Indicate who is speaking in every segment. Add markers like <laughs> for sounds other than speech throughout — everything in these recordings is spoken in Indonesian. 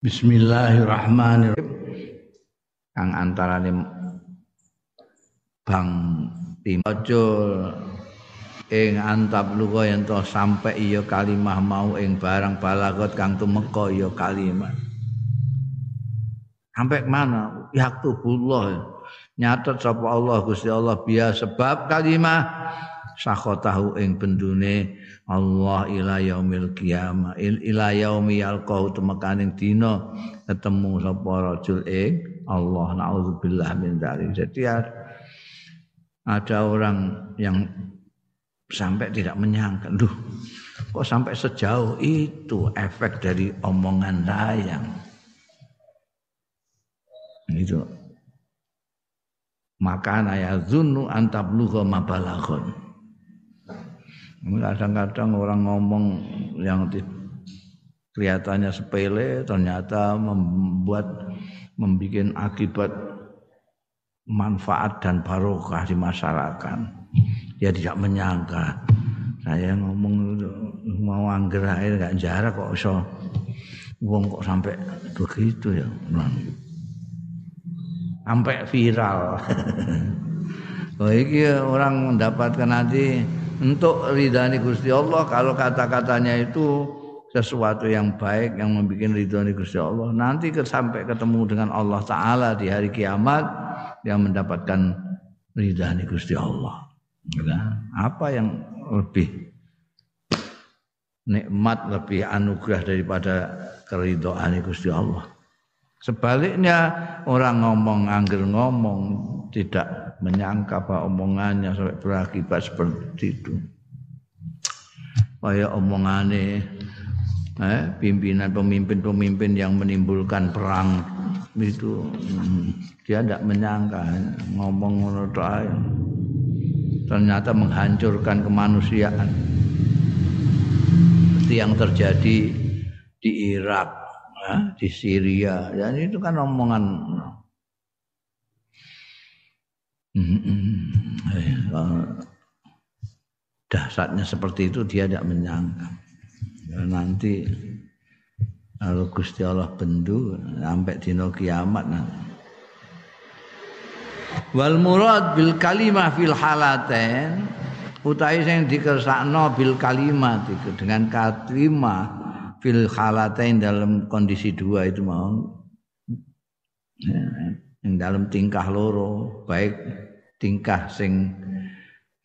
Speaker 1: Bismillahirrahmanirrahim. Kang antarane bang timocul ing antap luga yen to sampe iya kalimah mau ing barang balagot kang tumeka iya kalimah. Sampai mana? Yaktubullah. Nyatet sapa Allah Gusti Allah biya sebab kalimah sakhotahu ing bendune Allah ila yaumil qiyamah. Ila yaumi yalqahu temekaning dina ketemu sapa rajul ing Allah. Naudzubillah min dzalik. Jadi ada orang yang sampai tidak menyangka duh kok sampai sejauh itu efek dari omongan saya itu maka naya zunnu antablugha mabalaghun Kadang-kadang orang ngomong yang kelihatannya sepele ternyata membuat membuat akibat manfaat dan barokah di masyarakat. Dia tidak menyangka. Saya ngomong mau angger air gak jarak kok iso wong kok sampai begitu ya. Sampai viral. <laughs> Oh iki orang mendapatkan nanti untuk ridhani Gusti Allah kalau kata-katanya itu sesuatu yang baik yang membuat ridhani Gusti Allah nanti sampai ketemu dengan Allah Taala di hari kiamat yang mendapatkan ridhani Gusti Allah. Nah, apa yang lebih nikmat lebih anugerah daripada keridhaan Gusti Allah. Sebaliknya orang ngomong angger ngomong tidak menyangka bahwa omongannya sampai berakibat seperti itu. Kayak omongannya eh, pimpinan pemimpin-pemimpin yang menimbulkan perang itu hmm, dia tidak menyangka ngomong menurut ternyata menghancurkan kemanusiaan. Seperti yang terjadi di Irak di Syria. Dan itu kan omongan dasarnya seperti itu dia tidak menyangka. Ya, nanti kalau Gusti Allah bendu sampai dino kiamat nanti. wal murad bil kalimah fil halaten utai sing dikersakno bil kalimat dengan kalimat fil halatain dalam kondisi dua itu mau. Ya, dalam tingkah loro baik tingkah sing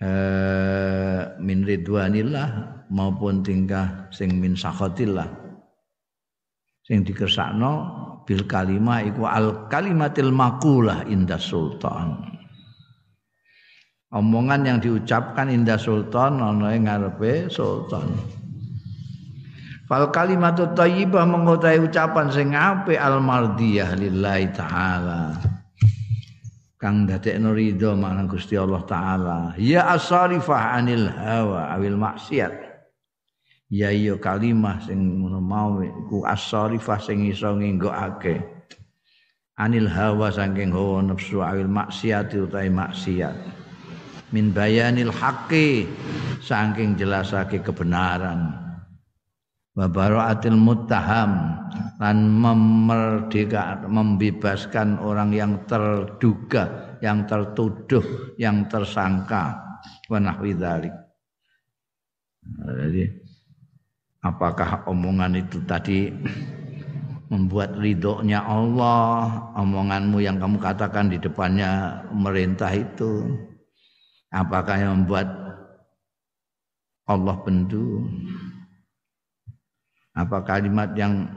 Speaker 1: eh, min ridwanillah maupun tingkah sing min sakhatillah. Sing dikersakno bil kalimah iku al kalimatil makulah indah sultan. Omongan yang diucapkan indah sultan ana ngarepe sultan Fal kalimatut thayyibah mengutai ucapan sing apik al mardiyah lillahi taala. Kang dadekno ridho marang Gusti Allah taala. Ya asarifah anil hawa awil maksiat. Ya iya kalimah sing ngono mau iku asarifah sing iso nginggokake. Anil hawa saking hawa nafsu awil maksiat utai maksiat. Min bayanil haqqi saking jelasake kebenaran wa baraatil muttaham dan memerdeka membebaskan orang yang terduga yang tertuduh yang tersangka. Wa nahwi dzalik. Jadi apakah omongan itu tadi membuat ridhonya Allah omonganmu yang kamu katakan di depannya pemerintah itu? Apakah yang membuat Allah bendu apa kalimat yang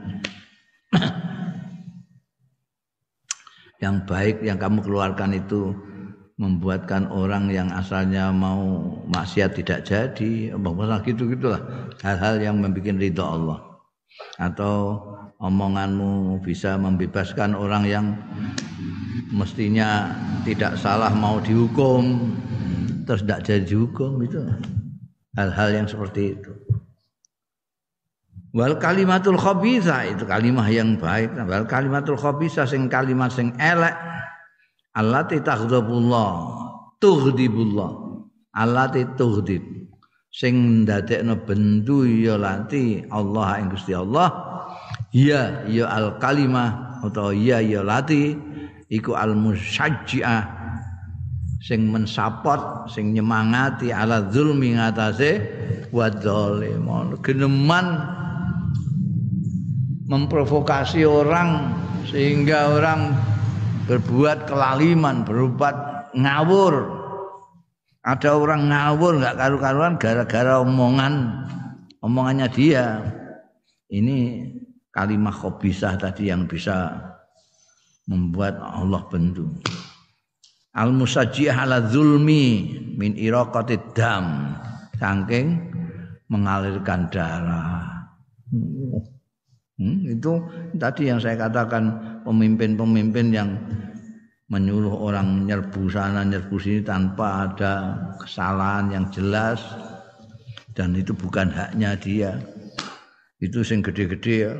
Speaker 1: yang baik yang kamu keluarkan itu membuatkan orang yang asalnya mau maksiat tidak jadi apa gitu gitulah hal-hal yang membuat ridho Allah. Atau omonganmu bisa membebaskan orang yang mestinya tidak salah mau dihukum terus tidak jadi dihukum itu. Hal-hal yang seperti itu Wal kalimatul khabisa itu kalimah yang baik. Wal kalimatul khabisa sing kalimat sing elek. Allati taghdabullah, tughdibullah. Allati tughdib. Sing ndadekno bendu ya lati Allah ing Gusti Allah iya ya al kalimah atau iya ya lati iku al musajjiah sing mensapot sing nyemangati ala zulmi ngatasé wa zalimun geneman memprovokasi orang sehingga orang berbuat kelaliman berbuat ngawur. Ada orang ngawur nggak karu-karuan gara-gara omongan omongannya dia. Ini kalimat khobisah tadi yang bisa membuat Allah bendu. Al musajjih ala zulmi min iraqatid dam. Saking mengalirkan darah hmm, itu tadi yang saya katakan pemimpin-pemimpin yang menyuruh orang nyerbu sana nyerbu sini tanpa ada kesalahan yang jelas. Dan itu bukan haknya dia. Itu sing gede-gede ya.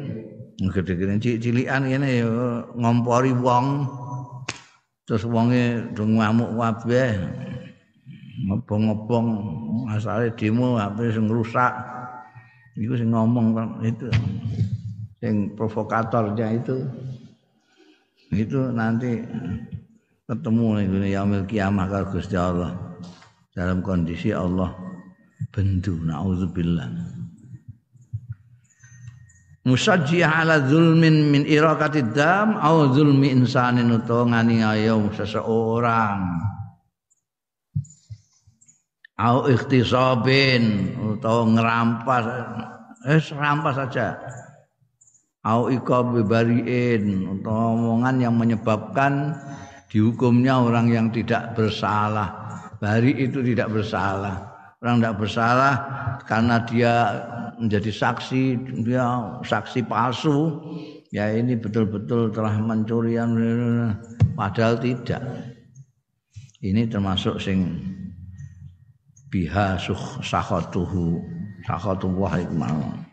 Speaker 1: Gede-gede cilian ini ya ngompori wong. Terus wonge do ngamuk kabeh. Ngobong-ngobong asale demo HP sing rusak. Iku sing ngomong itu sing provokatornya itu. Itu nanti ketemu ning yaumil kiamah karo Gusti Allah. Dalam kondisi Allah bendu naudzubillah. Musajjih ala zulmin min iraqati dam au zulmi insanin utawa nganiaya seseorang. Au ikhtisabin utawa ngerampas eh rampas saja au iqab utawa omongan yang menyebabkan dihukumnya orang yang tidak bersalah. Bari itu tidak bersalah. Orang tidak bersalah karena dia menjadi saksi, dia saksi palsu. Ya ini betul-betul telah mencuri padahal tidak. Ini termasuk sing biha sakhatuhu sakhatuhu hikmah.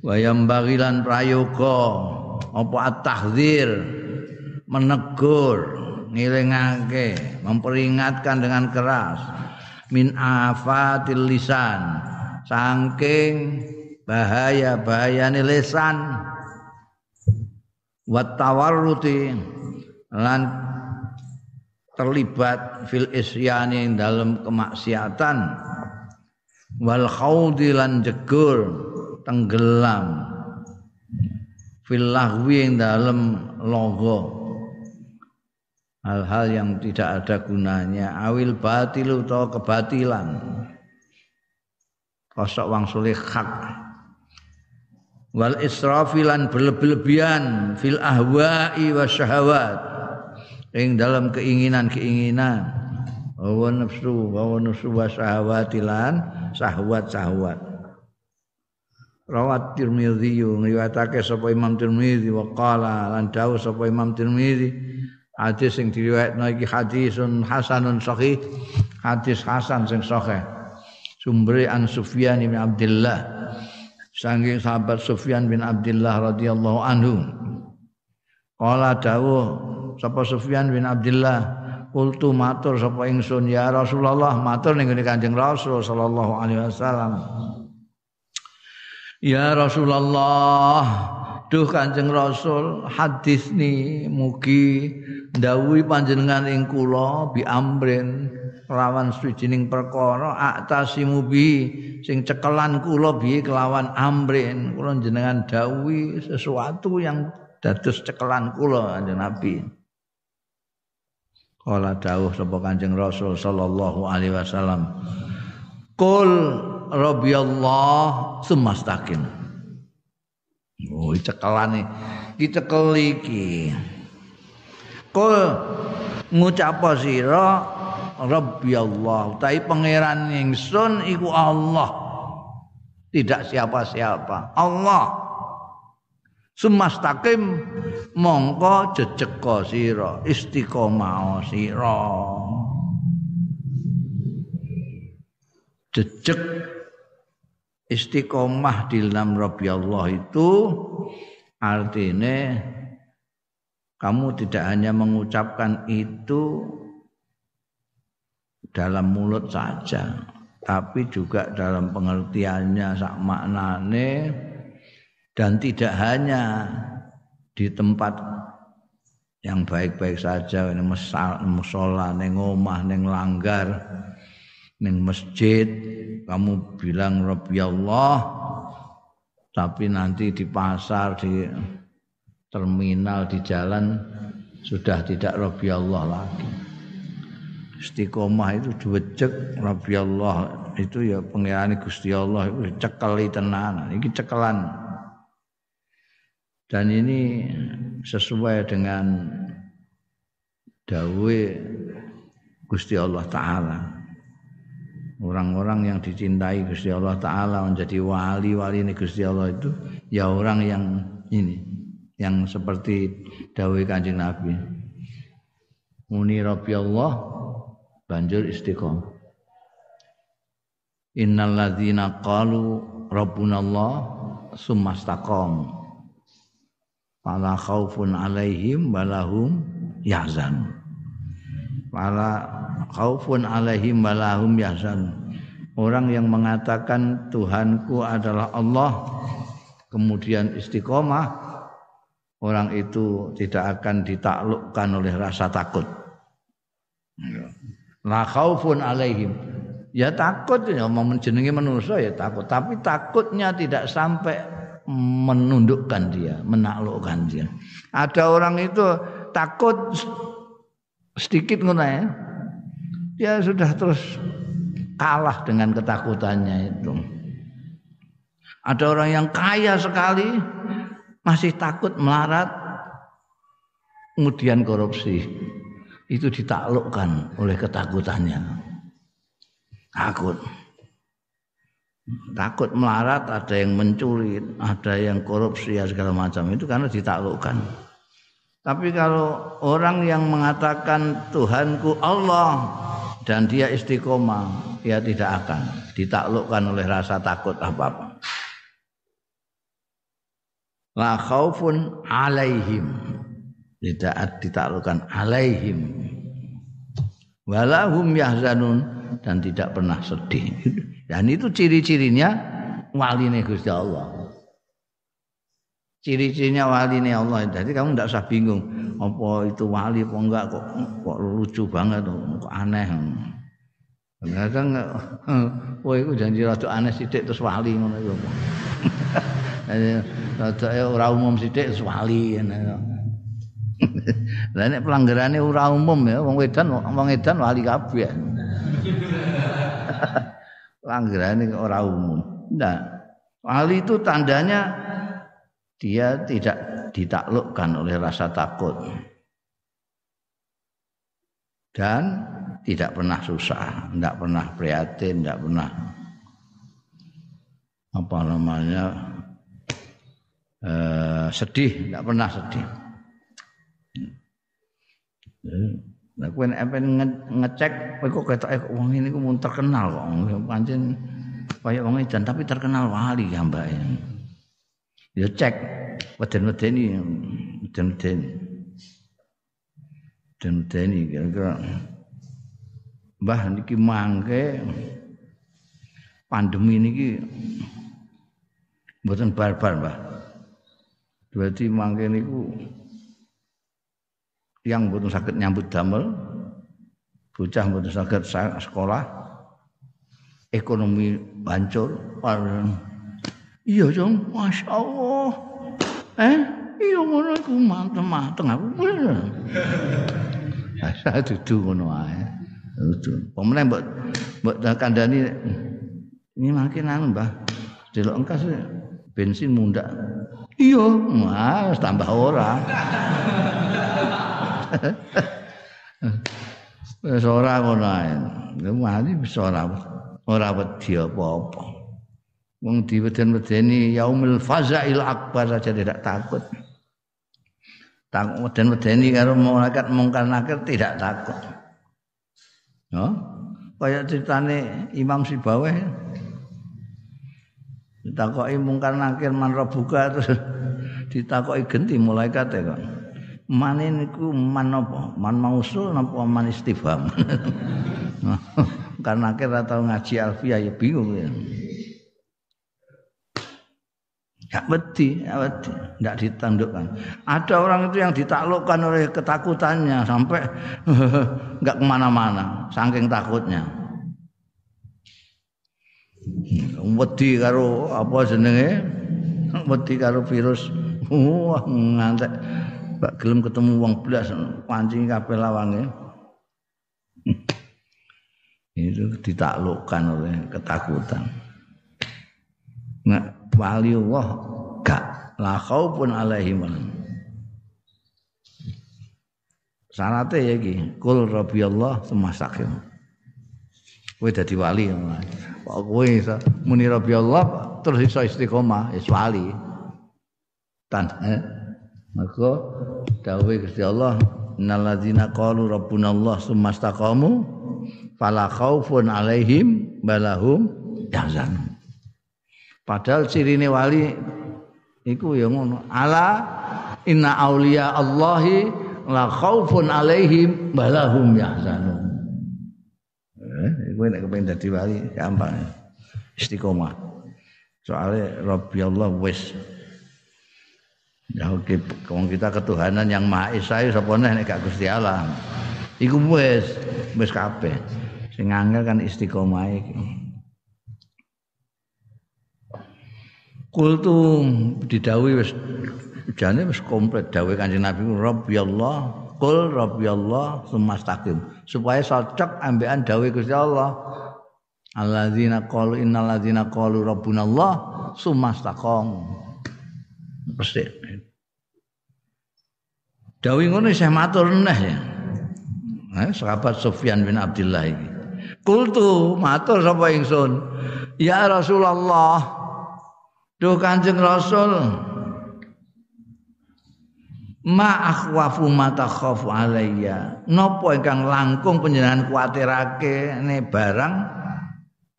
Speaker 1: Wayam bagilan prayoga apa at-tahdzir menegur ngilingake memperingatkan dengan keras min afatil lisan saking bahaya-bahayane lisan. Wa tawarruti lan terlibat fil isyani dalam kemaksiatan. Wal khawdi lan jegur tenggelam. Fil lahwi yang dalam logo. Hal-hal yang tidak ada gunanya. Awil batil atau kebatilan. Kosok wang sulih hak wal israfilan berlebihan fil ahwa'i wa syahawat. Ing dalam keinginan-keinginan. Wa nafsu wa nafsu wa syahawatilan. Syahwat-syahwat rawat Tirmidzi ngriwayatake sapa Imam Tirmidzi wa lan dawuh sapa Imam Tirmidzi hadis sing diriwayatno iki hadisun hasanun sahih hadis hasan sing sahih. Sumbre an Sufyan bin Abdullah saking sahabat Sufyan bin Abdullah radhiyallahu anhu. Qala dawuh sapa Sufyan bin Abdullah Kultu matur sapa ingsun ya Rasulullah matur ning Kanjeng Rasul sallallahu alaihi wasallam Ya Rasulullah. Duh Kanjeng Rasul hadis ni mugi ndawuhi panjenengan ing kula bi amrin lawan suwijining perkara aktasimu bi sing cekelan kula bi kelawan amrin. Kula jenengan dawuhi sesuatu yang dados cekelan kula Kanjeng Nabi. Kala dawuh sapa Kanjeng Rasul sallallahu alaihi wasallam Kul Rabbi Allah semastakin. Oh, cekelane. Iki cekel iki. Kul ngucap sira Rabbi Allah, tapi pangeran ingsun iku Allah. Tidak siapa-siapa. Allah. Semastakim mongko jejeka sira, istiqomah sira. Jejek istiqomah di dalam Rabbi Allah itu artinya kamu tidak hanya mengucapkan itu dalam mulut saja tapi juga dalam pengertiannya sak maknane dan tidak hanya di tempat yang baik-baik saja ini musola neng omah neng langgar neng masjid kamu bilang Rabbi Allah tapi nanti di pasar di terminal di jalan sudah tidak Rabbi Allah lagi istiqomah itu diwejek Rabbi Allah itu ya pengirani Gusti Allah itu cekeli tenan ini cekelan dan ini sesuai dengan dawe Gusti Allah taala. Orang-orang yang dicintai Gusti Allah taala menjadi wali-wali ini Gusti Allah itu ya orang yang ini yang seperti dawe Kanjeng Nabi. Muni Rabbi Allah banjur istiqomah. Innal ladzina qalu rabbuna Allah summa Fala khaufun alaihim balahum yahzan. Fala khaufun alaihim balahum yahzan. Orang yang mengatakan Tuhanku adalah Allah kemudian istiqomah orang itu tidak akan ditaklukkan oleh rasa takut. La khaufun alaihim. Ya takut ya mau menjenengi manusia ya takut, tapi takutnya tidak sampai menundukkan dia, menaklukkan dia. Ada orang itu takut sedikit ngono ya. Dia sudah terus kalah dengan ketakutannya itu. Ada orang yang kaya sekali masih takut melarat kemudian korupsi. Itu ditaklukkan oleh ketakutannya. Takut takut melarat, ada yang mencuri, ada yang korupsi ya segala macam itu karena ditaklukkan. Tapi kalau orang yang mengatakan Tuhanku Allah dan dia istiqomah, dia tidak akan ditaklukkan oleh rasa takut apa-apa. La khaufun alaihim. Tidak ditaklukkan alaihim. Walahum yahzanun dan tidak pernah sedih. <laughs> Dan itu ciri-cirinya wali Gusti Allah. Ciri-cirinya wali nih Allah. Jadi kamu tidak usah bingung apa itu wali apa enggak kok kok lucu banget kok aneh. Kadang <laughs> oh itu janji rada aneh sithik terus wali ngono iku. <laughs> Rada ora umum sithik terus wali <laughs> Lah nek pelanggarane ora umum ya wong wedan wong edan wali kabeh. Langgaran ini orang umum. Nah, hal itu tandanya dia tidak ditaklukkan oleh rasa takut dan tidak pernah susah, tidak pernah prihatin, tidak pernah apa namanya eh, sedih, tidak pernah sedih. Nah, kowe nek pengen ngecek kowe kok ketoke wong ini ku mun terkenal kok. Pancen kaya wong edan tapi terkenal wali ya Mbak. Ya cek weden-wedeni weden-wedeni. Weden-wedeni kira-kira Mbah niki mangke pandemi niki mboten barbar, Mbah. Berarti mangke niku yang butuh sakit nyambut damel bocah butuh sakit sekolah ekonomi hancur iya dong masya Allah eh iya ngono iku manteng-manteng aku saya duduk ngono ae duduk pemenang mbok mbok kandhani ini makin anu Mbah delok engkas bensin mundak iya mas tambah orang Wis ora ngono ae. Mati wis ora ora wedi apa-apa. Wong diweden-wedeni yaumul fazail akbar saja tidak takut. Takut weden-wedeni karo malaikat mungkar nakir tidak takut. No? Kayak ceritane Imam Sibaweh ditakoki mungkar nakir man buka terus <laughs> ditakoki genti malaikat ya kok. Man niku man apa? Man mausul napa man istifham? <laughs> karena kira ngaji alfiah ya bingung ya. Gak wedi, gak wedi, gak ditandukkan. Ada orang itu yang ditaklukkan oleh ketakutannya sampai <laughs> nggak ke mana-mana, saking takutnya. Wedi karo apa jenenge? Wedi karo virus. Wah, ngantek. Gak gelem ketemu wong blas pancing kabeh lawange. Itu ditaklukkan oleh ketakutan. Nah, wali Allah gak. La khaufun alaihim. Syaratnya ya iki kul rabbi Allah semasakim kowe dadi wali kok kowe iso muni rabbi Allah terus iso istiqomah? Ya wali. Tan eh? maka dawuh Gusti Allah innalladzina qalu rabbuna Allah sumastaqamu fala khaufun alaihim balahum yahzanun Padahal sirine wali iku ya ngono. Ala inna auliya Allahi la khaufun alaihim balahum yahzanun. Eh, iku nek kepengin dadi wali gampang. Istiqomah. Soalnya Rabbi Allah wis Ya oke, kita ketuhanan yang Maha Esa sapa nek gak Gusti Allah. Iku wis wis kabeh. Sing angel kan istiqomah iki. Kultu didawi wis jane wis komplit. Dawuh Kanjeng Nabi Rabbi Allah kul Rabbi Allah sumastaqim. Supaya cocok ambekan dawuh Gusti Allah. Alladzina qalu innal ladzina qalu rabbuna Allah sumastaqam. Pasti dawuh ngono isih matur neh ya. Eh, sahabat Sufyan bin Abdullah iki. Kultu matur sapa ingsun? Ya Rasulullah Duh Kanjeng Rasul Ma akhwafu ma takhafu alayya. Napa ingkang langkung panjenengan kuwatirake ne barang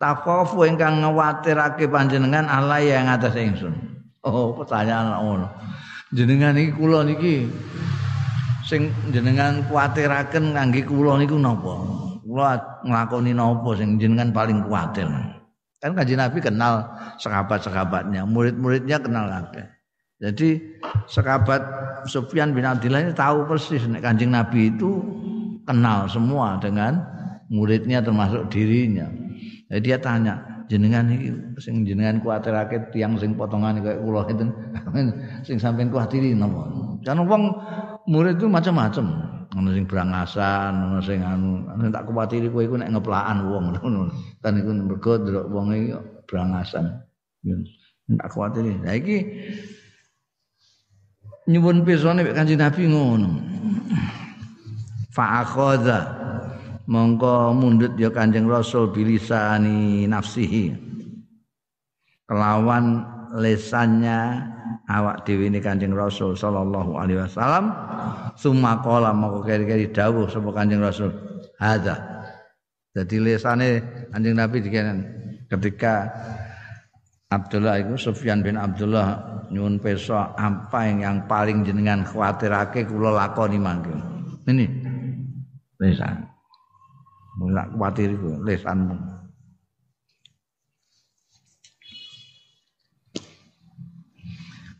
Speaker 1: takhafu ingkang nguwatirake panjenengan alayya yang atas ingsun. Oh, pertanyaan ngono. Jenengan iki kula niki sing jenengan kuwatiraken kangge kula niku napa? Kula nglakoni napa sing jenengan paling kuwatir? Kan kanji Nabi kenal sahabat-sahabatnya, murid-muridnya kenal akeh. Jadi sahabat Sufyan bin Abdullah ini tahu persis nek Kanjeng Nabi itu kenal semua dengan muridnya termasuk dirinya. Jadi dia tanya, jenengan iki sing jenengan kuwatirake tiyang sing potongan kayak kula itu <laughs> sing sampean kuwatiri napa? Kan wong murid itu macam-macam. Ana sing brangasan ana sing anu tak kuwatiri kowe iku nek ngeplakan wong. <laughs> Ngono. Kan iku mergo ndelok wong iki brangasan tak kuwatiri. Nah iki nyuwun pirsane mek Kanjeng Nabi ngono. Fa akhadha mongko mundut ya Kanjeng Rasul bilisani nafsihi. Kelawan lesannya awak dhewe ini Kanjeng Rasul sallallahu alaihi wasallam. Summa qala moko keri-keri dawuh sapa Kanjeng Rasul. Hadza. Jadi lesane Kanjeng Nabi dikenen ketika Abdullah itu Sufyan bin Abdullah nyuwun pirsa apa yang, yang paling jenengan khawatirake kula lakoni mangke ini. Lesan mulak iku lesanmu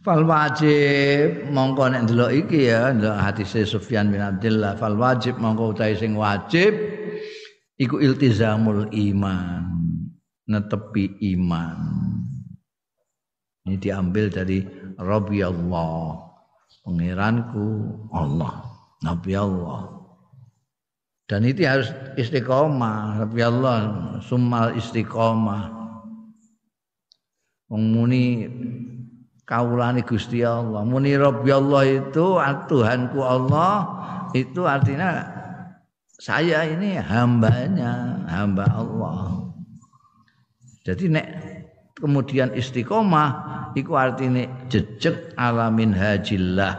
Speaker 1: Fal wajib mongko nek ndelok iki ya, ndelok hadis Sufyan bin Abdullah, fal wajib mongko utahe sing wajib iku iltizamul iman, netepi iman. Ini diambil dari Rabbi Allah, pangeranku Allah, Nabi Allah. Dan itu harus istiqomah, Rabbi Allah, summal istiqomah. Wong muni kaulane Gusti Allah. Muni Rabbi Allah itu Tuhanku Allah itu artinya saya ini hambanya, hamba Allah. Jadi nek kemudian istiqomah iku artine jejeg alamin hajillah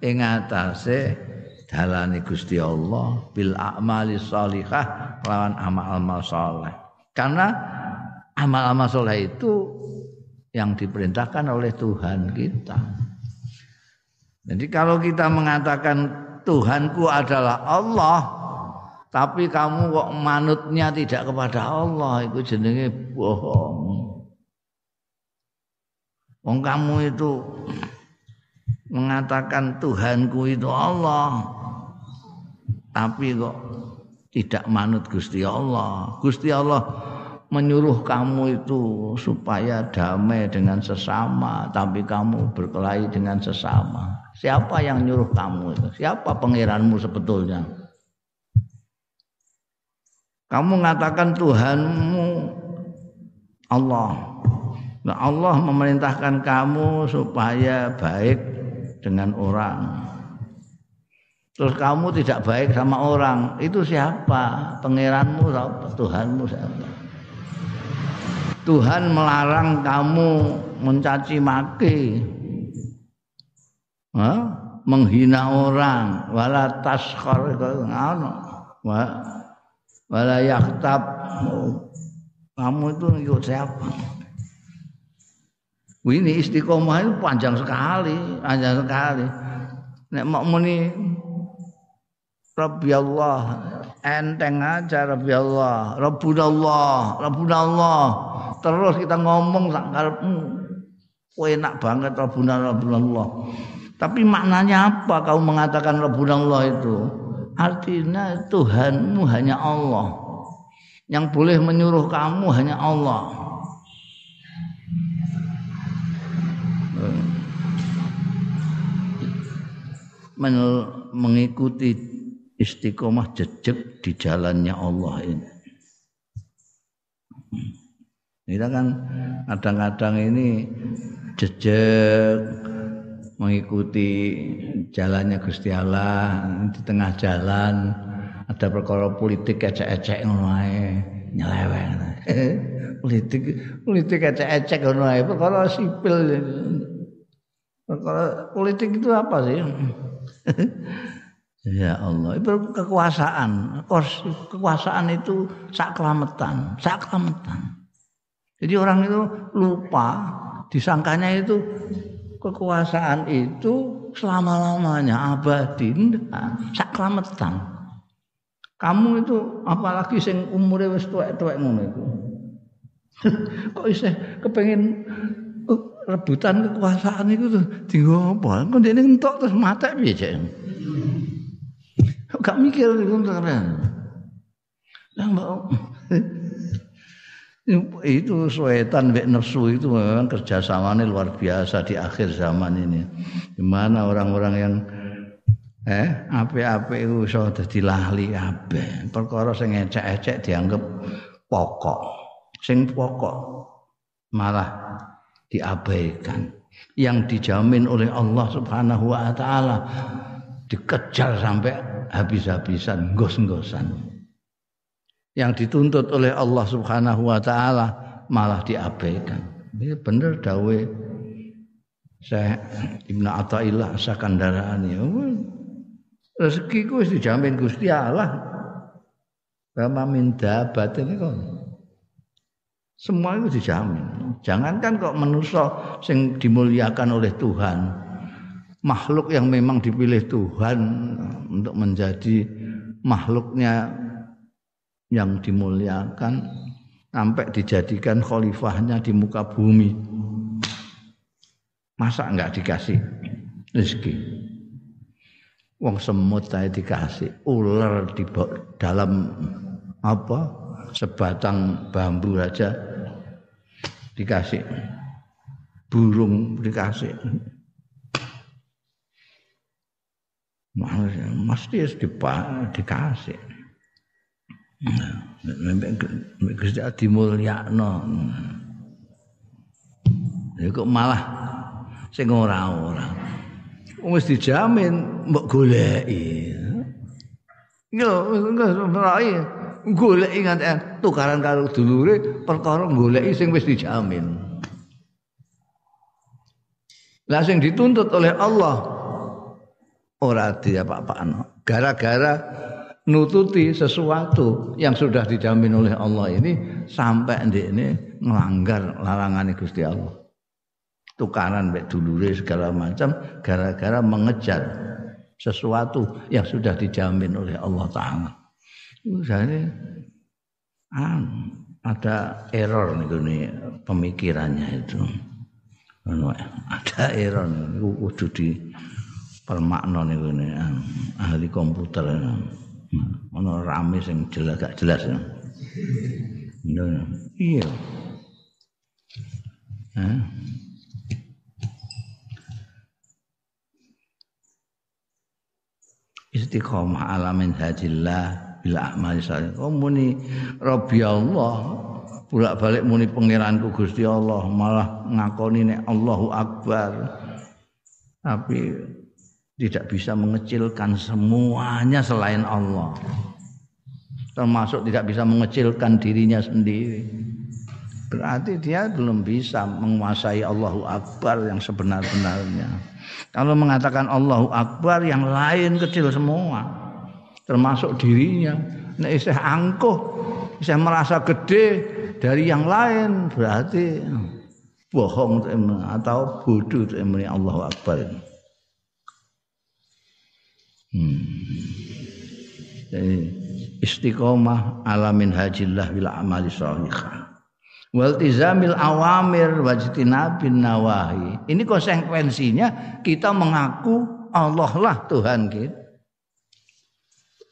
Speaker 1: ing atase dalane Gusti Allah bil a'mali sholihah lawan amal-amal saleh. Karena amal-amal saleh itu yang diperintahkan oleh Tuhan kita. Jadi kalau kita mengatakan Tuhanku adalah Allah, tapi kamu kok manutnya tidak kepada Allah itu jenenge bohong Wong kamu itu mengatakan Tuhanku itu Allah tapi kok tidak manut Gusti Allah. Gusti Allah menyuruh kamu itu supaya damai dengan sesama tapi kamu berkelahi dengan sesama. Siapa yang nyuruh kamu itu? Siapa pangeranmu sebetulnya? Kamu mengatakan Tuhanmu Allah. Nah Allah memerintahkan kamu supaya baik dengan orang Terus kamu tidak baik sama orang, itu siapa? Pangeranmu, Tuhanmu siapa? Tuhan melarang kamu mencaci maki. Hah? menghina orang wala taskhar ngono wala yaktab kamu itu ikut siapa ini istiqomah itu panjang sekali panjang sekali nek mau Rabbi Allah. Enteng aja Rabbi Allah. Rabbuna Allah Rabbuna Allah terus kita ngomong sak karepmu enak banget Rabbuna Allah tapi maknanya apa kau mengatakan Rabbuna Allah itu? Artinya Tuhanmu hanya Allah. Yang boleh menyuruh kamu hanya Allah. Mengikuti istiqomah jejak di jalannya Allah ini. Kita kan kadang-kadang ini jejak mengikuti jalannya Gusti Allah di tengah jalan ada perkara politik ecek-ecek ngono ae nyeleweng. <laughs> Politik politik ecek-ecek ngono ae perkara sipil. Perkara politik itu apa sih <laughs> Ya Allah, itu kekuasaan. Kekuasaan itu sak kelametan, sak kelametan. Jadi orang itu lupa disangkanya itu kekuasaan itu selama-lamanya abadi saklametan. Kamu itu apalagi sing umure wis tuwek-tuwek ngono iku. <laughs> Kok isih kepengin rebutan kekuasaan itu tuh tinggal apa? Kok dene entok terus mate piye? Gak mikir iku keren. Lah <laughs> itu setan bek nafsu itu memang kerjasamanya luar biasa di akhir zaman ini. Di mana orang-orang yang eh ape-ape itu iso dadi kabeh. Perkara sing ecek-ecek dianggap pokok. Sing pokok malah diabaikan. Yang dijamin oleh Allah Subhanahu wa taala dikejar sampai habis-habisan gos-gosan yang dituntut oleh Allah Subhanahu wa taala malah diabaikan. Ini benar dawe saya Ibnu Athaillah Sakandarani. Rezeki ku wis dijamin Gusti Allah. Bama minta batin kok. Semua itu dijamin. Jangankan kok manusia sing dimuliakan oleh Tuhan. Makhluk yang memang dipilih Tuhan untuk menjadi makhluknya yang dimuliakan sampai dijadikan khalifahnya di muka bumi. Masa enggak dikasih rezeki? Wong semut saya dikasih, ular di dalam apa? Sebatang bambu aja dikasih. Burung dikasih. Mesti dikasih. Nek Gusti dimulyakno. Ya kok malah sing ora-ora. Wis dijamin mbok goleki. Enggak serai goleki nganti tukaran karo dulure perkara goleki sing wis dijamin. Lah sing dituntut oleh Allah ora diapa-apakno. Gara-gara nututi sesuatu yang sudah dijamin oleh Allah ini sampai ini melanggar larangan Gusti Allah. Tukaran baik dulure segala macam gara-gara mengejar sesuatu yang sudah dijamin oleh Allah taala. Misalnya ah, ada error nih pemikirannya itu. Ada error nih, kudu di permakna niku ahli komputer. Ono rame sing jelas gak jelas. Iya. Hah? istiqomah alamin hajillah bila amal salih. Oh muni Rabbi Allah bolak-balik muni pangeranku Gusti Allah malah ngakoni nek Allahu Akbar. Tapi tidak bisa mengecilkan semuanya selain Allah. Termasuk tidak bisa mengecilkan dirinya sendiri. Berarti dia belum bisa menguasai Allahu Akbar yang sebenar-benarnya. Kalau mengatakan Allahu Akbar yang lain kecil semua. Termasuk dirinya. Nek isih angkuh, isih merasa gede dari yang lain berarti bohong atau bodoh emri Allahu Akbar. Hmm. Jadi istiqomah alamin hajillah bila amali sholihah waltizamil awamir wajtinabin nawahi. Ini konsekuensinya kita mengaku Allah lah Tuhan kita.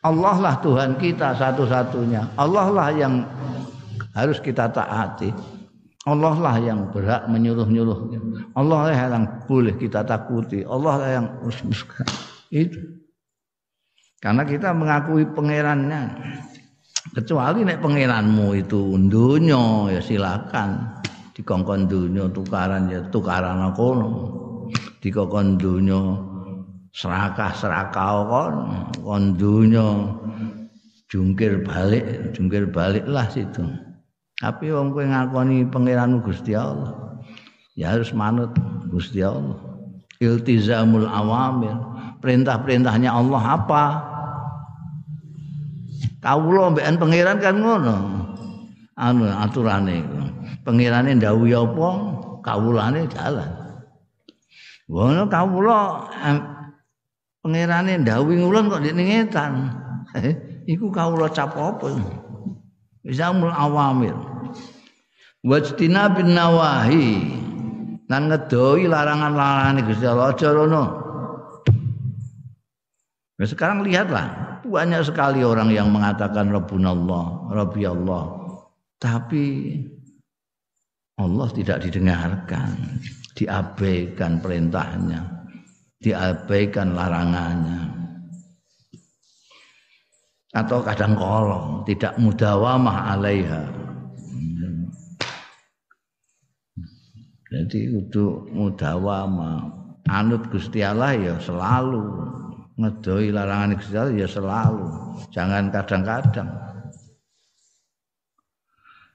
Speaker 1: Allah lah Tuhan kita satu-satunya. Allah lah yang harus kita taati. Allah lah yang berhak menyuruh-nyuruh. Allah lah yang boleh kita takuti. Allah lah yang itu. Karena kita mengakui pangerannya. Kecuali nek pengiranmu itu dunya ya silakan. Dikongkon dunya tukaran ya tukaran kono. Dikongkon dunya serakah serakah kon kon dunya jungkir balik jungkir balik lah situ. Tapi wong kowe ngakoni pangeranmu Gusti Allah ya harus manut Gusti Allah. Iltizamul awamir perintah-perintahnya Allah apa Kawula mbekan pangeran kan ngono. Anu aturane. Pangerane ndawuhi apa, kawulane jalan. Ngono kawula pangerane ndawuhi ngulon kok ndek ngetan. <laughs> Iku kawula cap apa? Zamul awamir. Wajtina bin nawahi. Nan ngedoi larangan-larangan Gusti Allah. Nah, sekarang lihatlah banyak sekali orang yang mengatakan Rabbunallah, Rabbi Allah. Tapi Allah tidak didengarkan, diabaikan perintahnya, diabaikan larangannya. Atau kadang kolong, tidak mudawamah alaiha. Jadi untuk mudawamah anut Gusti Allah ya selalu ngedoi larangan Gusti ya selalu, jangan kadang-kadang.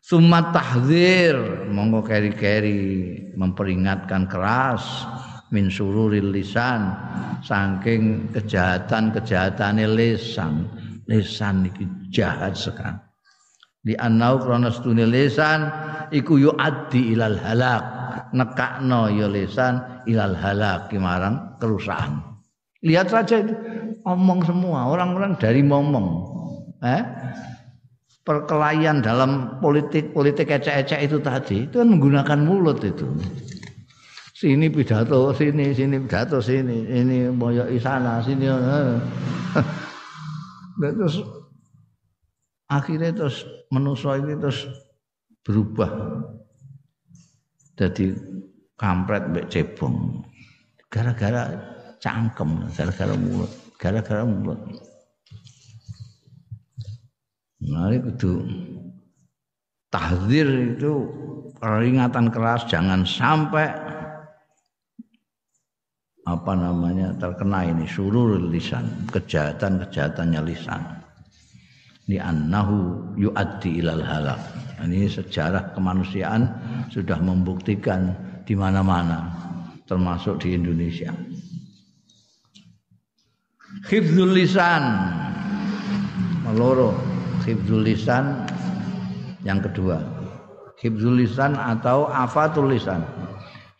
Speaker 1: Summa tahzir monggo keri-keri memperingatkan keras min sururil lisan saking kejahatan-kejahatan lisan. Lisan iki jahat sekali. Di anau krana stune lisan iku yuaddi ilal halak. Nekakno ya lisan ilal halak marang kerusakan. Lihat saja itu omong semua orang-orang dari ngomong. Eh? Perkelahian dalam politik politik ecek-ecek itu tadi itu kan menggunakan mulut itu. Sini pidato, sini sini pidato, sini ini moyo sana, sini. Eh. terus akhirnya terus menuso ini terus berubah jadi kampret mbek cebong gara-gara cangkem gara-gara mulut gara-gara mulut. Nah itu. Tahdir itu peringatan keras jangan sampai apa namanya terkena ini surur lisan kejahatan kejahatannya lisan. Di annahu yuaddi ilal halak. Ini sejarah kemanusiaan sudah membuktikan di mana-mana termasuk di Indonesia hifdzul lisan. Meloro. Hifdzul lisan yang kedua. Hifdzul lisan atau afatul lisan.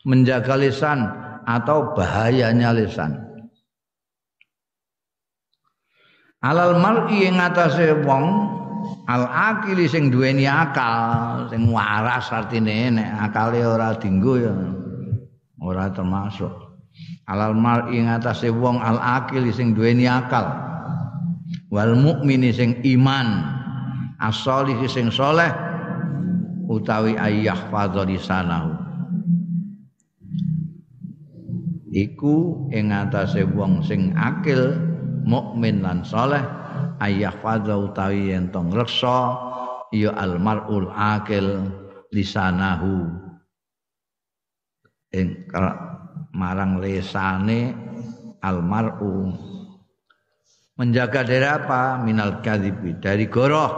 Speaker 1: Menjaga lisan atau bahayanya lisan. Alal mar'i ing atase wong al akili sing duweni akal sing waras artine nek akale ora dinggo ya ora termasuk alal mar'i ing atase wong al akili sing duweni akal. Wal mukmini sing iman. As-solih sing soleh. Utawi ayyah fadzalisanahu iku ing atase wong sing akil mukmin lan saleh ayah fadha utawi yen tong reksa ya almarul akil lisanahu. Ing marang lesane almaru menjaga dari apa? Minal kadhibi. Dari goroh.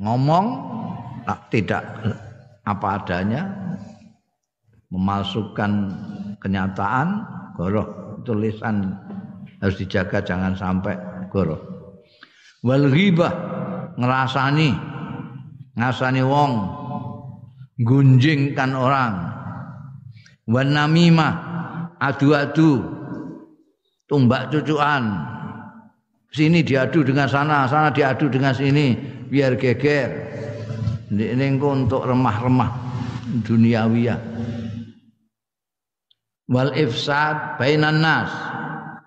Speaker 1: Ngomong tidak apa adanya. Memalsukan kenyataan goroh. Tulisan harus dijaga jangan sampai goro. Wal ghibah ngerasani. Ngasani wong. Gunjingkan orang. Wan namimah. Adu-adu. Tumbak cucuan. Sini diadu dengan sana, sana diadu dengan sini biar geger. Ini untuk remah-remah duniawiyah. Wal ifsad bainan nas.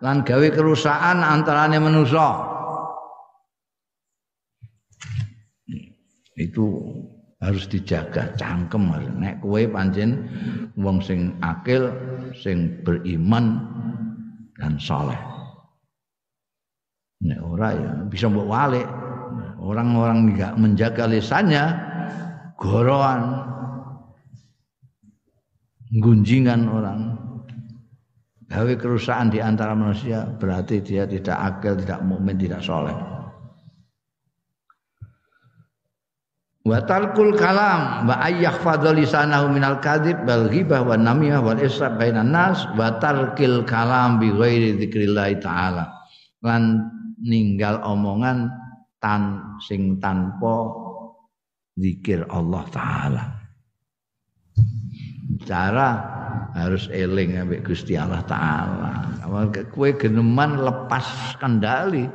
Speaker 1: Lan gawe kerusakan antarane manusa. Itu harus dijaga cangkem nek kowe pancen wong sing akil sing beriman dan soleh nek ora ya bisa mbok walik. Orang-orang enggak menjaga lisannya goroan gunjingan orang. Gawe kerusakan di antara manusia berarti dia tidak akil, tidak mukmin, tidak soleh. Wa tarkul kalam wa ayyah fadlisanahu minal kadhib bal ghibah wa namimah wal israf bainan nas wa tarkil kalam bi ghairi dzikrillah taala. Lan ninggal omongan tan sing tanpa zikir Allah taala. Cara harus eling ambek Gusti Allah taala. Kue geneman lepas kendali,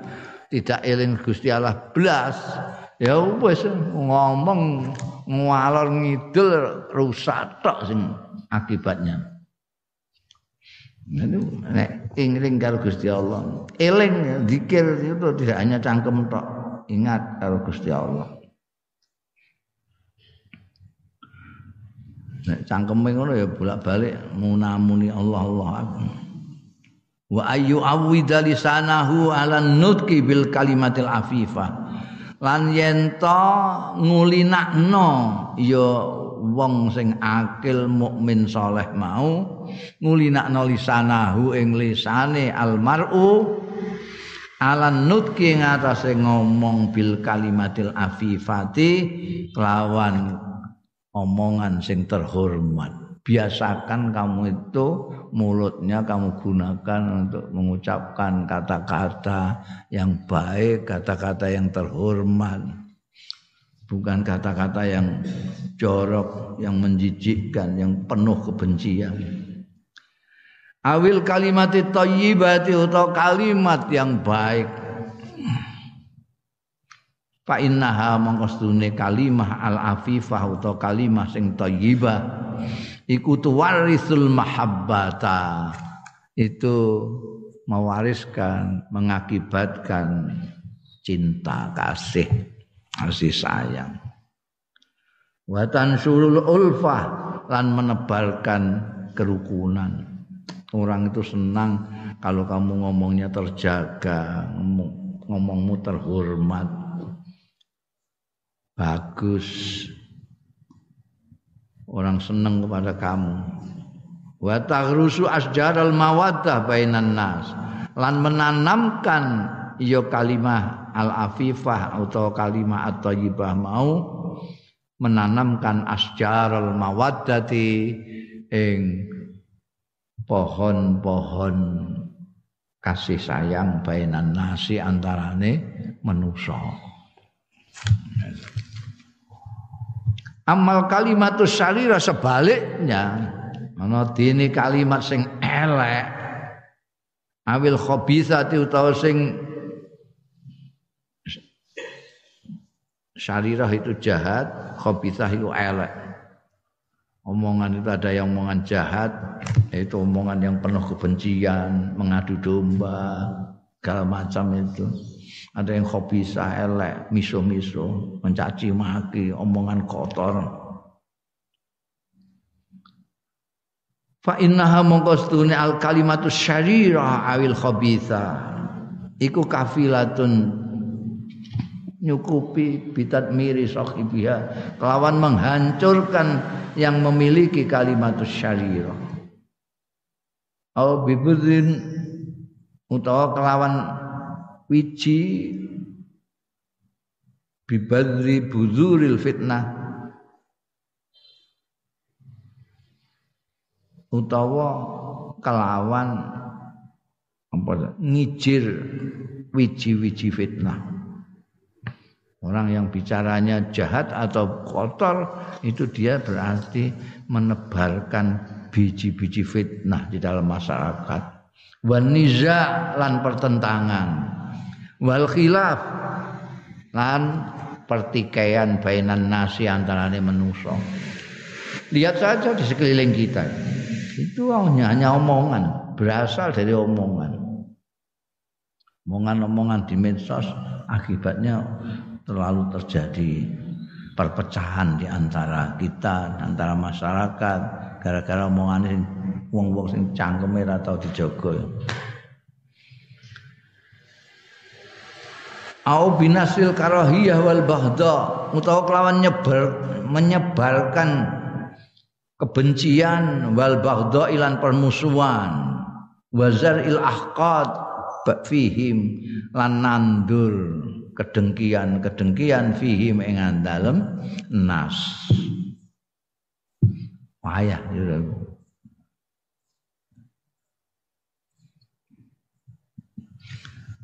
Speaker 1: tidak eling Gusti Allah blas. Ya wis ngomong ngalor ngidul rusak tok sing akibatnya. Nek eling karo Gusti Allah. Eling zikir itu tidak hanya cangkem tok. Ingat karo Gusti Allah. Nek cangkeme ngono ya bolak-balik munamuni Allah Allah. Wa ayu awwida lisanahu ala nutqi bil kalimatil afifah. Lan yen to ngulinakno ya wong sing akil mukmin saleh mau ngulinakno lisanahu ing lisane almar'u ala nutqi ngatasé ngomong bil kalimatil afifati lawan omongan sing terhormat. Biasakan kamu itu mulutnya kamu gunakan untuk mengucapkan kata-kata yang baik, kata-kata yang terhormat. Bukan kata-kata yang jorok, yang menjijikkan, yang penuh kebencian. Awil kalimat thayyibati atau kalimat yang baik fa innaha mangkostune kalimah al afifah utawa kalimah sing thayyibah iku tuwarisul mahabbata. Itu mewariskan mengakibatkan cinta kasih kasih sayang. Watan sulul ulfah lan menebalkan kerukunan. Orang itu senang kalau kamu ngomongnya terjaga ngomong, ngomongmu terhormat. Bagus orang senang kepada kamu. Wa taghrusu asjaral mawaddah bainan nas. Lan menanamkan ya kalimah al afifah atau kalimah at-thayyibah mau menanamkan asjaral mawaddati ing pohon-pohon kasih sayang bainan nasi antarane manusia Amal kalimatus salira sebaliknya ana dene kalimat sing elek awil khabithati utawa sing syarirah itu jahat, khabithah itu elek. Omongan itu ada yang omongan jahat, yaitu omongan yang penuh kebencian, mengadu domba, segala macam itu. Ada yang khabithah elek, miso-miso, mencaci maki, omongan kotor. Fa innaha mongko al kalimatu syarirah awil khabithah. Iku kafilatun nyukupi bitat miri sahibiha kelawan menghancurkan yang memiliki kalimat syarira au bibudin utawa kelawan wiji bibadri buzuril fitnah utawa kelawan apa ngijir wiji-wiji fitnah Orang yang bicaranya jahat atau kotor itu dia berarti menebarkan biji-biji fitnah di dalam masyarakat. Wan niza lan pertentangan. Wal khilaf lan pertikaian bainan nasi antarane manusia. Lihat saja di sekeliling kita. Itu hanya, hanya omongan, berasal dari omongan. Omongan-omongan di medsos akibatnya terlalu terjadi perpecahan di antara kita, antara masyarakat gara-gara omongan wong-wong sing cangkeme atau dijogo. Au binasil karahiyah wal bahda. Utawa kelawan nyebar menyebarkan kebencian wal bahda ilan permusuhan. Wazar il ahqad fihim lan nandur kedengkian-kedengkian fihim ing dalem nas. Wayah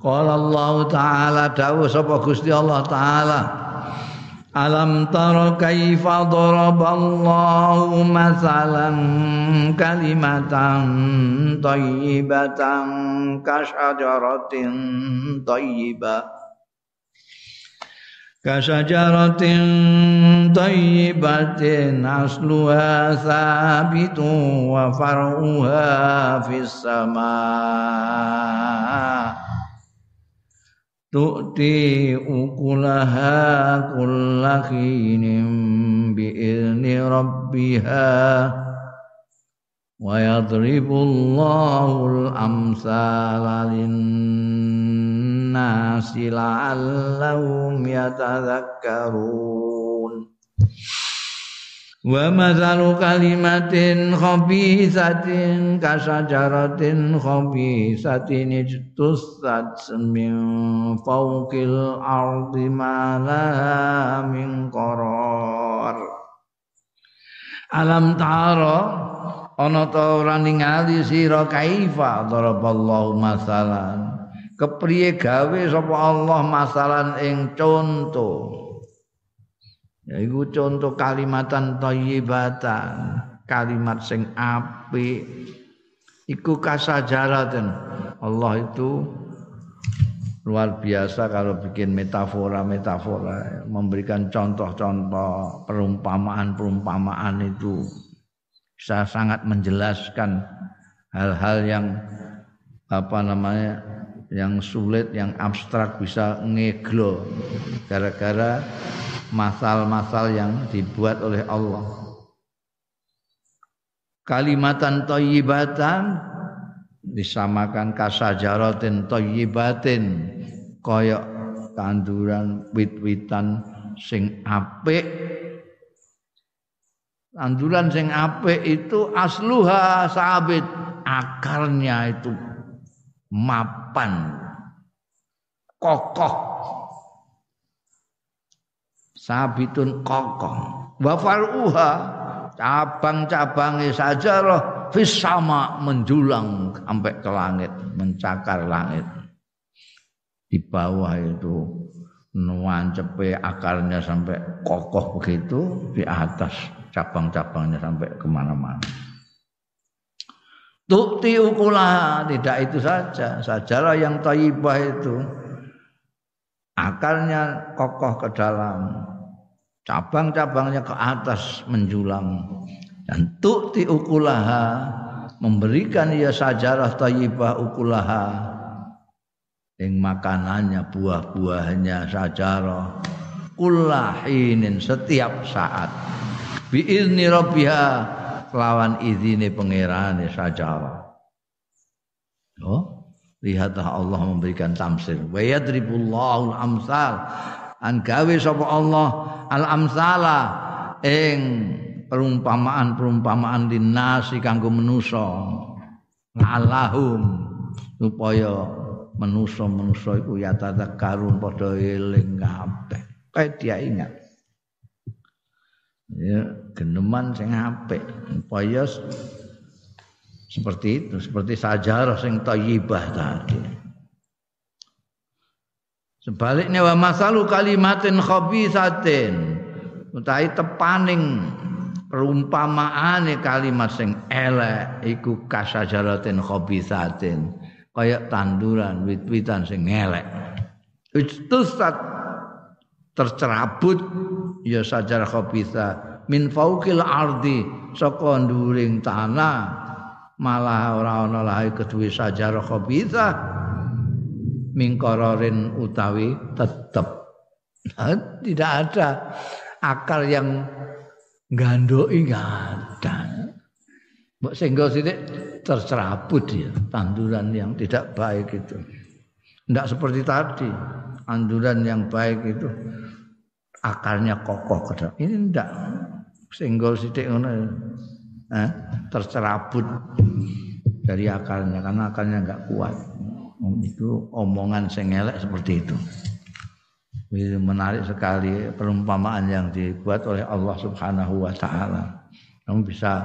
Speaker 1: Qala Allah taala dawuh sapa Gusti Allah taala. Alam tara kaifa daraballahu masalan kalimatan thayyibatan kasyajaratin thayyibah kasajaratin tayyibatin asluha sabitun wa far'uha fis tu'ti ukulaha kullakinin bi'izni rabbiha wa yadribu Allahul amsala linnasi la'allahum yatadhakkarun wa mathalu kalimatin khabisatin kasajaratin khabisatin ijtussat min fawqil ardi ma min qarar alam tara ana ta ora ningali sira kaifa? Daraballahu masalan. Kepriye gawe sapa Allah masalan ing conto yaiku conto kalimatan thayyibatan kalimat sing apik. Iku kasajaraten Allah itu luar biasa kalau bikin metafora-metafora memberikan contoh-contoh perumpamaan-perumpamaan itu. Bisa sangat menjelaskan hal-hal yang apa namanya yang sulit, yang abstrak bisa ngeglo gara-gara masal-masal yang dibuat oleh Allah. Kalimatan toyibatan disamakan kasajaratin toyibatin koyok tanduran wit-witan sing apik Tanduran sing apik itu asluha sabit, akarnya itu mapan, kokoh. Sabitun kokoh. Wa faruha cabang-cabangnya saja loh sama menjulang sampai ke langit, mencakar langit. Di bawah itu nuancepe akarnya sampai kokoh begitu di atas cabang-cabangnya sampai ke mana-mana. Tukti ukulah tidak itu saja. Sajarah yang tayyibah itu. Akarnya kokoh ke dalam, cabang-cabangnya ke atas menjulang. Dan tukti ukulaha memberikan ia sajarah tayyibah ukulaha. Yang makanannya buah-buahnya sajarah. Kullahinin setiap saat. Biizni rabbiha kelawan izine pangerane sajawa. Oh, lihatlah Allah memberikan tamsil. Wa yadribullahu al-amsal an gawe sapa Allah al-amsala ing perumpamaan-perumpamaan dinasi kanggo manusa ngalahum supaya manusa-manusa iku ya tadakkarun padha eling kabeh. Kayak dia ingat ya geneman sing apik. Upaya seperti itu seperti sajarah sing thayyibah tadi. Sebaliknya wa masalu kalimatin khabisatin. Utahe tepaning perumpamaane kalimat sing elek iku kasajaratin khabisatin. Kaya tanduran wit-witan sing elek Istusat tercerabut ya sajar khabitha min fauqil ardi saka nduring tanah. Malah ora ana lae kedue sajar khabitha mingkororin utawi tetep. Tidak ada akar yang gandoki enggak ada. Mbok sehingga sithik tercerabut ya tanduran yang tidak baik itu. Tidak seperti tadi, tanduran yang baik itu akarnya kokoh. Ini ndak singgol sithik ngono. Eh, tercerabut dari akarnya karena akarnya enggak kuat. Itu omongan sing elek seperti itu. Menarik sekali perumpamaan yang dibuat oleh Allah Subhanahu wa taala. Kamu bisa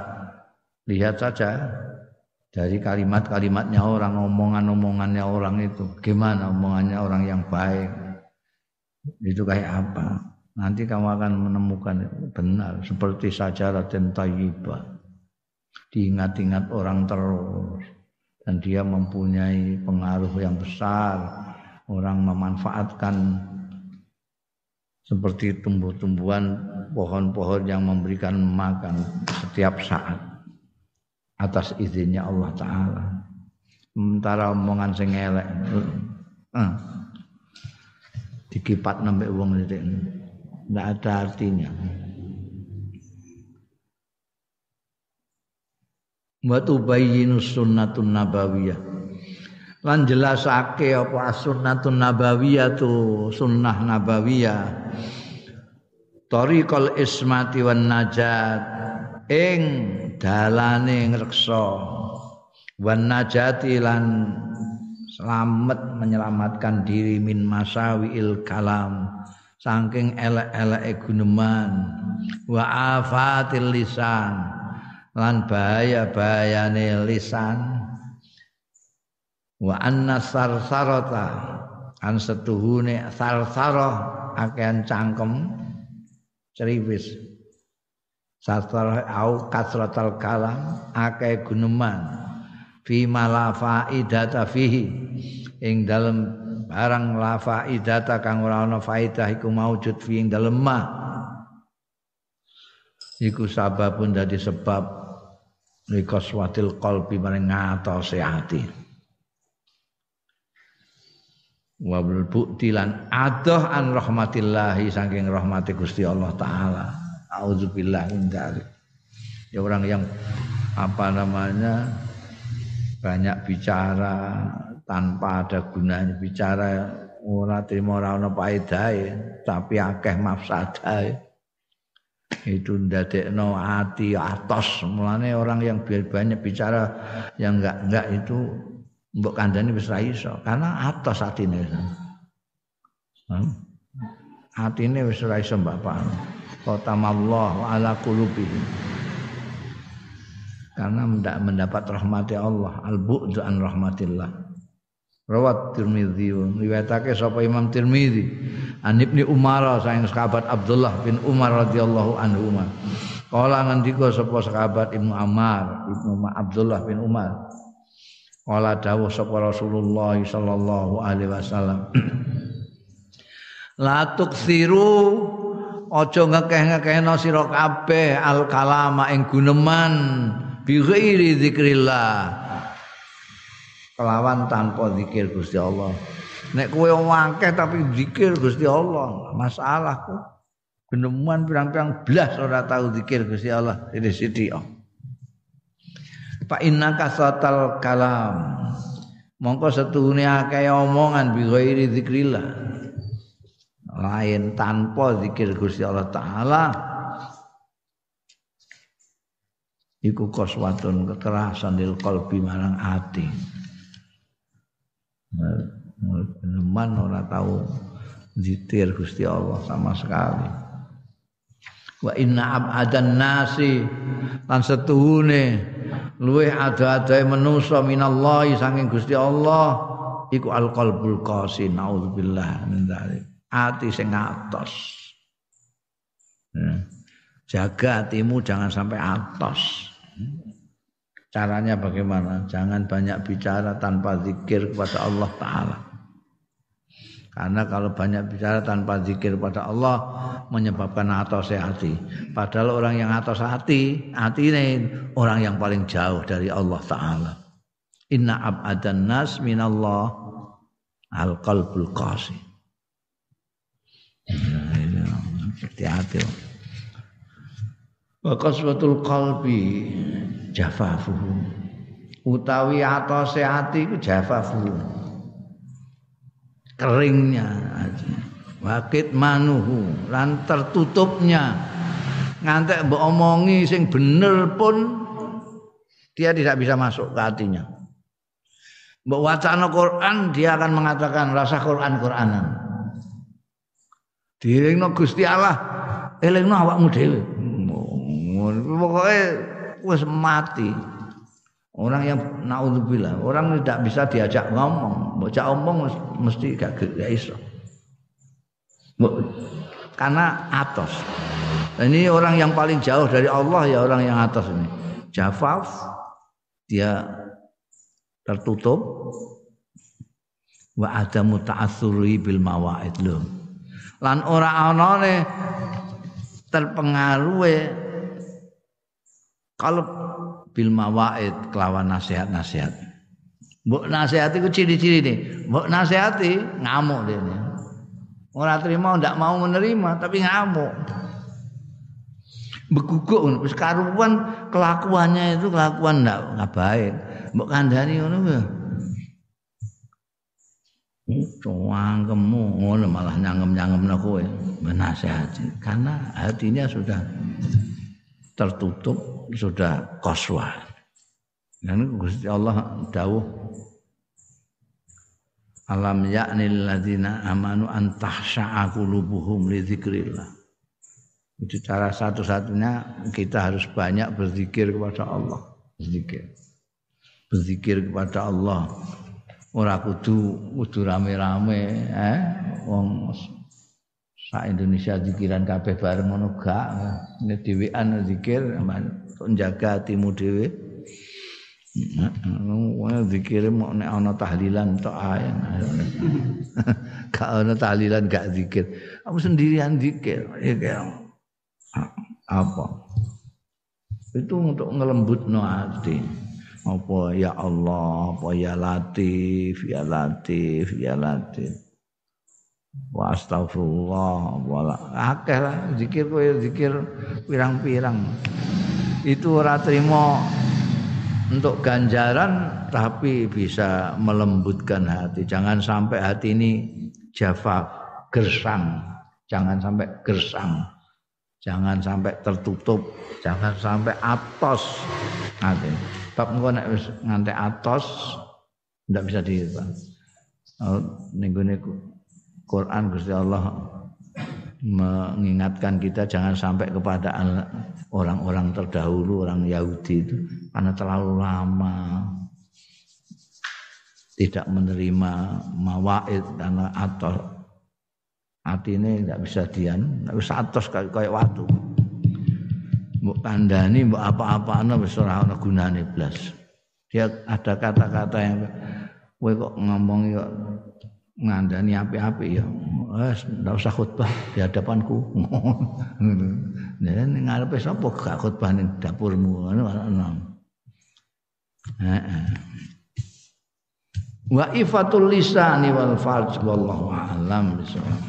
Speaker 1: lihat saja dari kalimat-kalimatnya orang, omongan-omongannya orang itu. Gimana omongannya orang yang baik. Itu kayak apa? Nanti kamu akan menemukan benar seperti sajarah dan tayyibah diingat-ingat orang terus. Dan dia mempunyai pengaruh yang besar. Orang memanfaatkan seperti tumbuh-tumbuhan pohon-pohon yang memberikan makan setiap saat atas izinnya Allah taala. Sementara omongan sing elek eh, dikipat nambah wong ini tidak ada artinya. Wa tubayyinu sunnatun nabawiyah. Lan jelasake apa sunnatun nabawiyah tu sunnah nabawiyah. Tariqal ismati wan najat ing dalane ngreksa wan najati lan selamat menyelamatkan diri min masawiil kalam saking elek-eleke guneman. Wa afatil lisan. Lan bahaya-bahayane lisan. Wa anna sarsarata. An setuhune sarsarah akean cangkem. Ceriwis. Sarsarah au kasratal kalam akeh guneman. Fi malafa idata fihi. Ing dalem barang la faidata kang ora ana faidah iku maujud fi ing dalem ma iku sababun dadi sebab likoswatil qalbi maring ngatose ati. Wa bil buktilan adoh an rahmatillahi saking rahmati Gusti Allah taala. Auzubillahi min ya orang yang apa namanya banyak bicara tanpa ada gunanya bicara ora trimo ora ana paedahe tapi akeh mafsadahe itu ndadekno ati atos. Mulane orang yang banyak bicara yang enggak enggak itu mbok kandhani wis ra iso. Karena atos atine. Hmm? atine wis ra iso bapak qatamallahu ala qulubihim. Karena mendapat rahmati Allah. Al-bu'du an rahmatillah Rawat Tirmidzi riwayatake sapa Imam Tirmidzi an Ibnu Umar saking sahabat Abdullah bin Umar radhiyallahu anhu Kala ngendika sapa sahabat Ibnu Ammar, Ibnu Abdullah bin Umar. Kala dawuh sapa Rasulullah sallallahu alaihi wasallam. <clears throat> La tuksiru aja ngekeh-ngekehno sira kabeh al kalama ing guneman bi ghairi zikrillah. Kelawan tanpa zikir Gusti Allah. Nek kowe akeh tapi zikir Gusti Allah, masalahku. Guneman pirang-pirang blas ora tahu zikir Gusti Allah, sithik-sithik. Fa innaka satal kalam. Mongko setuhune akeh omongan bi ghairi zikrillah. Lain tanpa zikir Gusti Allah taala iku koswatun kekerasan lil qalbi marang ati. Teman ora tahu zikir Gusti Allah sama sekali. Wa inna abadan nasi lan setuhune luweh ada-adae manusa minallahi saking Gusti Allah iku alqalbul qasi naudzubillah min dzalik ati sing atos ya. jaga hatimu jangan sampai atos caranya bagaimana jangan banyak bicara tanpa zikir kepada Allah taala karena kalau banyak bicara tanpa zikir pada Allah menyebabkan atos hati. Padahal orang yang atos hati, hati ini orang yang paling jauh dari Allah Taala. Inna abadan nas minallah al qalbul qasi. Hati-hati. Wa qaswatul qalbi jafafuhu. Utawi atose hati ku jafafuhu keringnya. Wakit manuhu. Lan tertutupnya. Ngantek mbok omongi sing bener pun dia tidak bisa masuk ke hatinya. Mbok wacana Quran dia akan mengatakan rasa Quran Quranan. Dielingno Gusti Allah elingno awakmu dhewe pokoknya wis mati Orang yang naudzubillah, orang tidak bisa diajak ngomong, baca omong mesti gak gak iso. Karena atas. Ini orang yang paling jauh dari Allah ya orang yang atas ini. Jafaf dia tertutup wa ada muta'assuri bil mawaid. Lan ora anane terpengaruh kalau bil mawaid kelawan nasihat-nasihat. Mbok nasihat iku ciri-ciri nih. Mbok nasihati ngamuk dene. Ora terima ndak mau menerima tapi ngamuk. Beguguk wis karuan kelakuannya itu kelakuan ndak baik. Mbok kandhani ngono ya. Cuangkemu ngono malah nyangem-nyangemno kowe menasehati karena hatinya sudah tertutup sudah koswa. Dan Gusti Allah dawuh Alam ya'nil ladzina amanu an tahsha'a qulubuhum li dzikrillah. Itu cara satu-satunya kita harus banyak berzikir kepada Allah, berzikir. Berzikir kepada Allah. Ora kudu kudu rame-rame, eh wong sak Indonesia zikiran kabeh bareng ngono gak. Nek dhewean zikir untuk jaga hatimu dhewe Wah zikir mau nek ana tahlilan tok ae. <laughs> Gak ana tahlilan gak zikir. Kamu sendirian zikir. Ya apa? Itu untuk ngelembutno hati. Apa ya Allah, apa ya Latif, ya Latif, ya Latif. Wa astagfirullah wala akeh lah zikir kowe zikir pirang-pirang itu ora terima untuk ganjaran tapi bisa melembutkan hati. Jangan sampai hati ini java gersang, jangan sampai gersang. Jangan sampai tertutup, jangan sampai atos hati. Bab engko nek wis ngantek atos ndak bisa dihitung. Oh, ning Quran Gusti Allah mengingatkan kita jangan sampai kepada orang-orang terdahulu orang Yahudi itu karena terlalu lama tidak menerima mawaid karena atau hati ini tidak bisa dian harus atas kayak kayak waktu mbok kandhani mbok apa-apane wis ora ana gunane blas. Dia ada kata-kata yang kowe kok ngomong kok ngandani api-api ya. Wes ndak usah khutbah di hadapanku. <laughs> Nek ngarepe sapa gak khutbah ning dapurmu ngono ana. Heeh. Wa ifatul lisani wal farj wallahu a'lam bisawab.